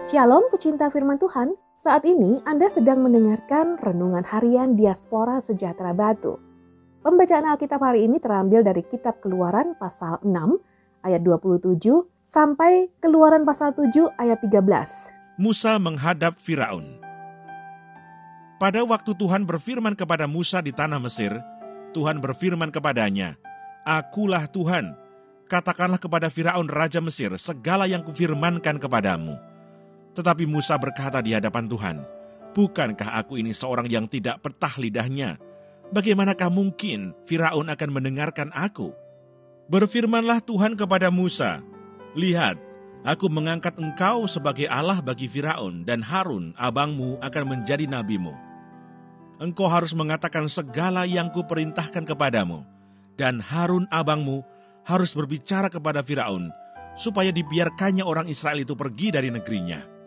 Shalom pecinta firman Tuhan, saat ini Anda sedang mendengarkan Renungan Harian Diaspora Sejahtera Batu. Pembacaan Alkitab hari ini terambil dari kitab Keluaran pasal 6 ayat 27 sampai Keluaran pasal 7 ayat 13. Musa menghadap Firaun. Pada waktu Tuhan berfirman kepada Musa di tanah Mesir, Tuhan berfirman kepadanya, Akulah Tuhan, katakanlah kepada Firaun Raja Mesir segala yang kufirmankan kepadamu tetapi Musa berkata di hadapan Tuhan, Bukankah aku ini seorang yang tidak petah lidahnya? Bagaimanakah mungkin Firaun akan mendengarkan aku? Berfirmanlah Tuhan kepada Musa, Lihat, aku mengangkat engkau sebagai Allah bagi Firaun dan Harun, abangmu, akan menjadi nabimu. Engkau harus mengatakan segala yang kuperintahkan kepadamu, dan Harun abangmu harus berbicara kepada Firaun, supaya dibiarkannya orang Israel itu pergi dari negerinya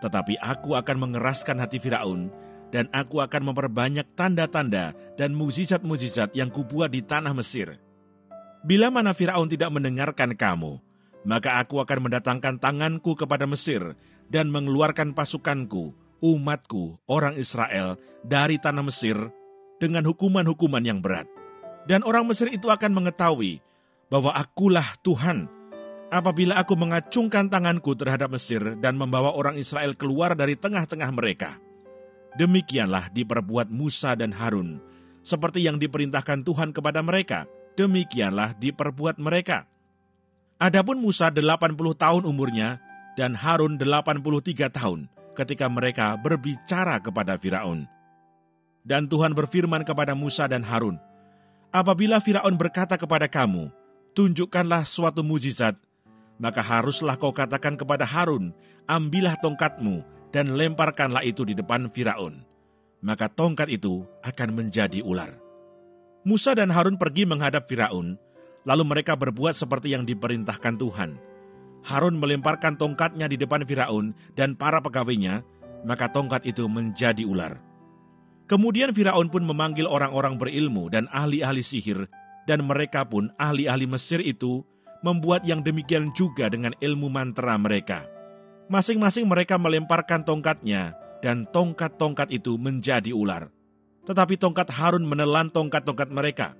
tetapi aku akan mengeraskan hati Firaun, dan aku akan memperbanyak tanda-tanda dan mujizat-mujizat yang kubuat di tanah Mesir. Bila mana Firaun tidak mendengarkan kamu, maka aku akan mendatangkan tanganku kepada Mesir dan mengeluarkan pasukanku, umatku, orang Israel, dari tanah Mesir dengan hukuman-hukuman yang berat. Dan orang Mesir itu akan mengetahui bahwa akulah Tuhan apabila aku mengacungkan tanganku terhadap Mesir dan membawa orang Israel keluar dari tengah-tengah mereka. Demikianlah diperbuat Musa dan Harun, seperti yang diperintahkan Tuhan kepada mereka, demikianlah diperbuat mereka. Adapun Musa 80 tahun umurnya dan Harun 83 tahun ketika mereka berbicara kepada Firaun. Dan Tuhan berfirman kepada Musa dan Harun, Apabila Firaun berkata kepada kamu, tunjukkanlah suatu mujizat maka haruslah kau katakan kepada Harun, ambillah tongkatmu dan lemparkanlah itu di depan Firaun. Maka tongkat itu akan menjadi ular. Musa dan Harun pergi menghadap Firaun, lalu mereka berbuat seperti yang diperintahkan Tuhan. Harun melemparkan tongkatnya di depan Firaun dan para pegawainya, maka tongkat itu menjadi ular. Kemudian Firaun pun memanggil orang-orang berilmu dan ahli-ahli sihir, dan mereka pun ahli-ahli Mesir itu membuat yang demikian juga dengan ilmu mantra mereka. Masing-masing mereka melemparkan tongkatnya, dan tongkat-tongkat itu menjadi ular. Tetapi tongkat Harun menelan tongkat-tongkat mereka.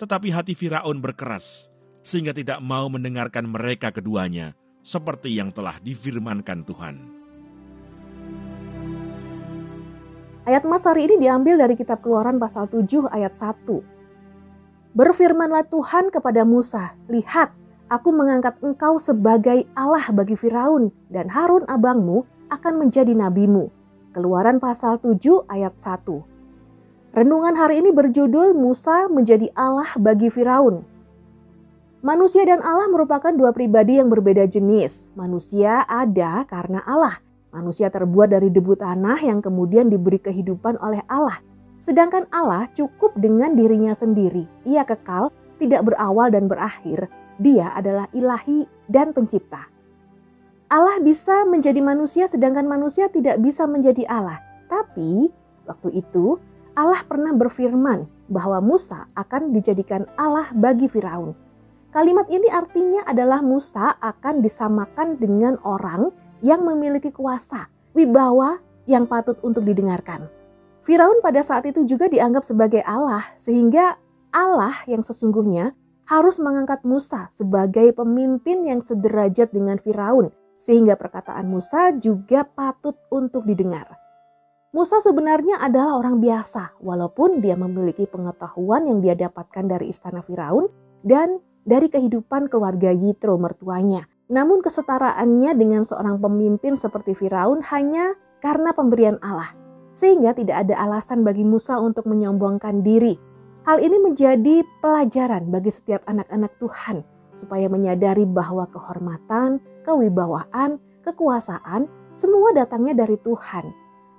Tetapi hati Firaun berkeras, sehingga tidak mau mendengarkan mereka keduanya, seperti yang telah difirmankan Tuhan. Ayat Mas hari ini diambil dari kitab Keluaran pasal 7 ayat 1. Berfirmanlah Tuhan kepada Musa, "Lihat, Aku mengangkat engkau sebagai Allah bagi Firaun dan Harun abangmu akan menjadi nabimu. Keluaran pasal 7 ayat 1. Renungan hari ini berjudul Musa menjadi Allah bagi Firaun. Manusia dan Allah merupakan dua pribadi yang berbeda jenis. Manusia ada karena Allah. Manusia terbuat dari debu tanah yang kemudian diberi kehidupan oleh Allah. Sedangkan Allah cukup dengan dirinya sendiri. Ia kekal, tidak berawal dan berakhir, dia adalah ilahi dan pencipta. Allah bisa menjadi manusia sedangkan manusia tidak bisa menjadi Allah. Tapi waktu itu Allah pernah berfirman bahwa Musa akan dijadikan Allah bagi Firaun. Kalimat ini artinya adalah Musa akan disamakan dengan orang yang memiliki kuasa, wibawa yang patut untuk didengarkan. Firaun pada saat itu juga dianggap sebagai Allah, sehingga Allah yang sesungguhnya harus mengangkat Musa sebagai pemimpin yang sederajat dengan Firaun, sehingga perkataan Musa juga patut untuk didengar. Musa sebenarnya adalah orang biasa, walaupun dia memiliki pengetahuan yang dia dapatkan dari istana Firaun dan dari kehidupan keluarga Yitro mertuanya. Namun kesetaraannya dengan seorang pemimpin seperti Firaun hanya karena pemberian Allah, sehingga tidak ada alasan bagi Musa untuk menyombongkan diri Hal ini menjadi pelajaran bagi setiap anak-anak Tuhan supaya menyadari bahwa kehormatan, kewibawaan, kekuasaan semua datangnya dari Tuhan.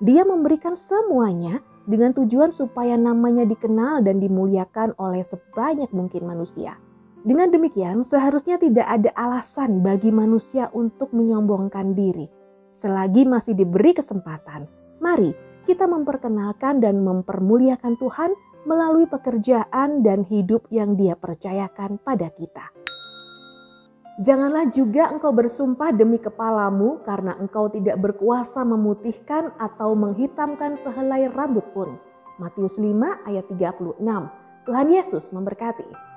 Dia memberikan semuanya dengan tujuan supaya namanya dikenal dan dimuliakan oleh sebanyak mungkin manusia. Dengan demikian, seharusnya tidak ada alasan bagi manusia untuk menyombongkan diri. Selagi masih diberi kesempatan, mari kita memperkenalkan dan mempermuliakan Tuhan melalui pekerjaan dan hidup yang Dia percayakan pada kita. Janganlah juga engkau bersumpah demi kepalamu karena engkau tidak berkuasa memutihkan atau menghitamkan sehelai rambut pun. Matius 5 ayat 36. Tuhan Yesus memberkati.